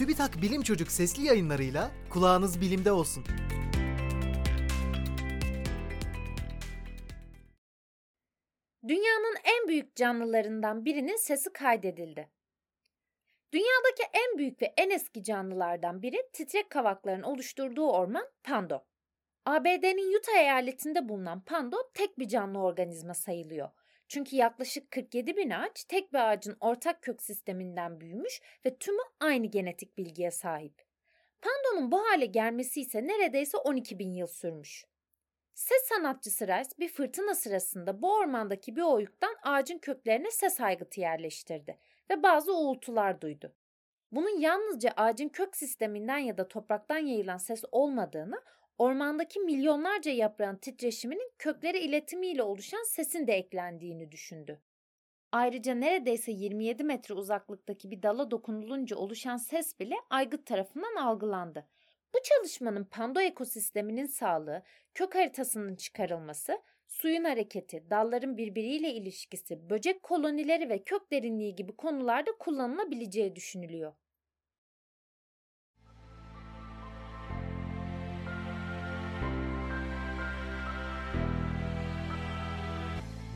TÜBİTAK Bilim Çocuk sesli yayınlarıyla kulağınız bilimde olsun. Dünyanın en büyük canlılarından birinin sesi kaydedildi. Dünyadaki en büyük ve en eski canlılardan biri titrek kavakların oluşturduğu orman Pando. ABD'nin Utah eyaletinde bulunan Pando tek bir canlı organizma sayılıyor. Çünkü yaklaşık 47 bin ağaç tek bir ağacın ortak kök sisteminden büyümüş ve tümü aynı genetik bilgiye sahip. Pando'nun bu hale gelmesi ise neredeyse 12 bin yıl sürmüş. Ses sanatçısı Rice bir fırtına sırasında bu ormandaki bir oyuktan ağacın köklerine ses aygıtı yerleştirdi ve bazı uğultular duydu. Bunun yalnızca ağacın kök sisteminden ya da topraktan yayılan ses olmadığını, ormandaki milyonlarca yaprağın titreşiminin köklere iletimiyle oluşan sesin de eklendiğini düşündü. Ayrıca neredeyse 27 metre uzaklıktaki bir dala dokunulunca oluşan ses bile aygıt tarafından algılandı. Bu çalışmanın pando ekosisteminin sağlığı, kök haritasının çıkarılması, suyun hareketi, dalların birbiriyle ilişkisi, böcek kolonileri ve kök derinliği gibi konularda kullanılabileceği düşünülüyor.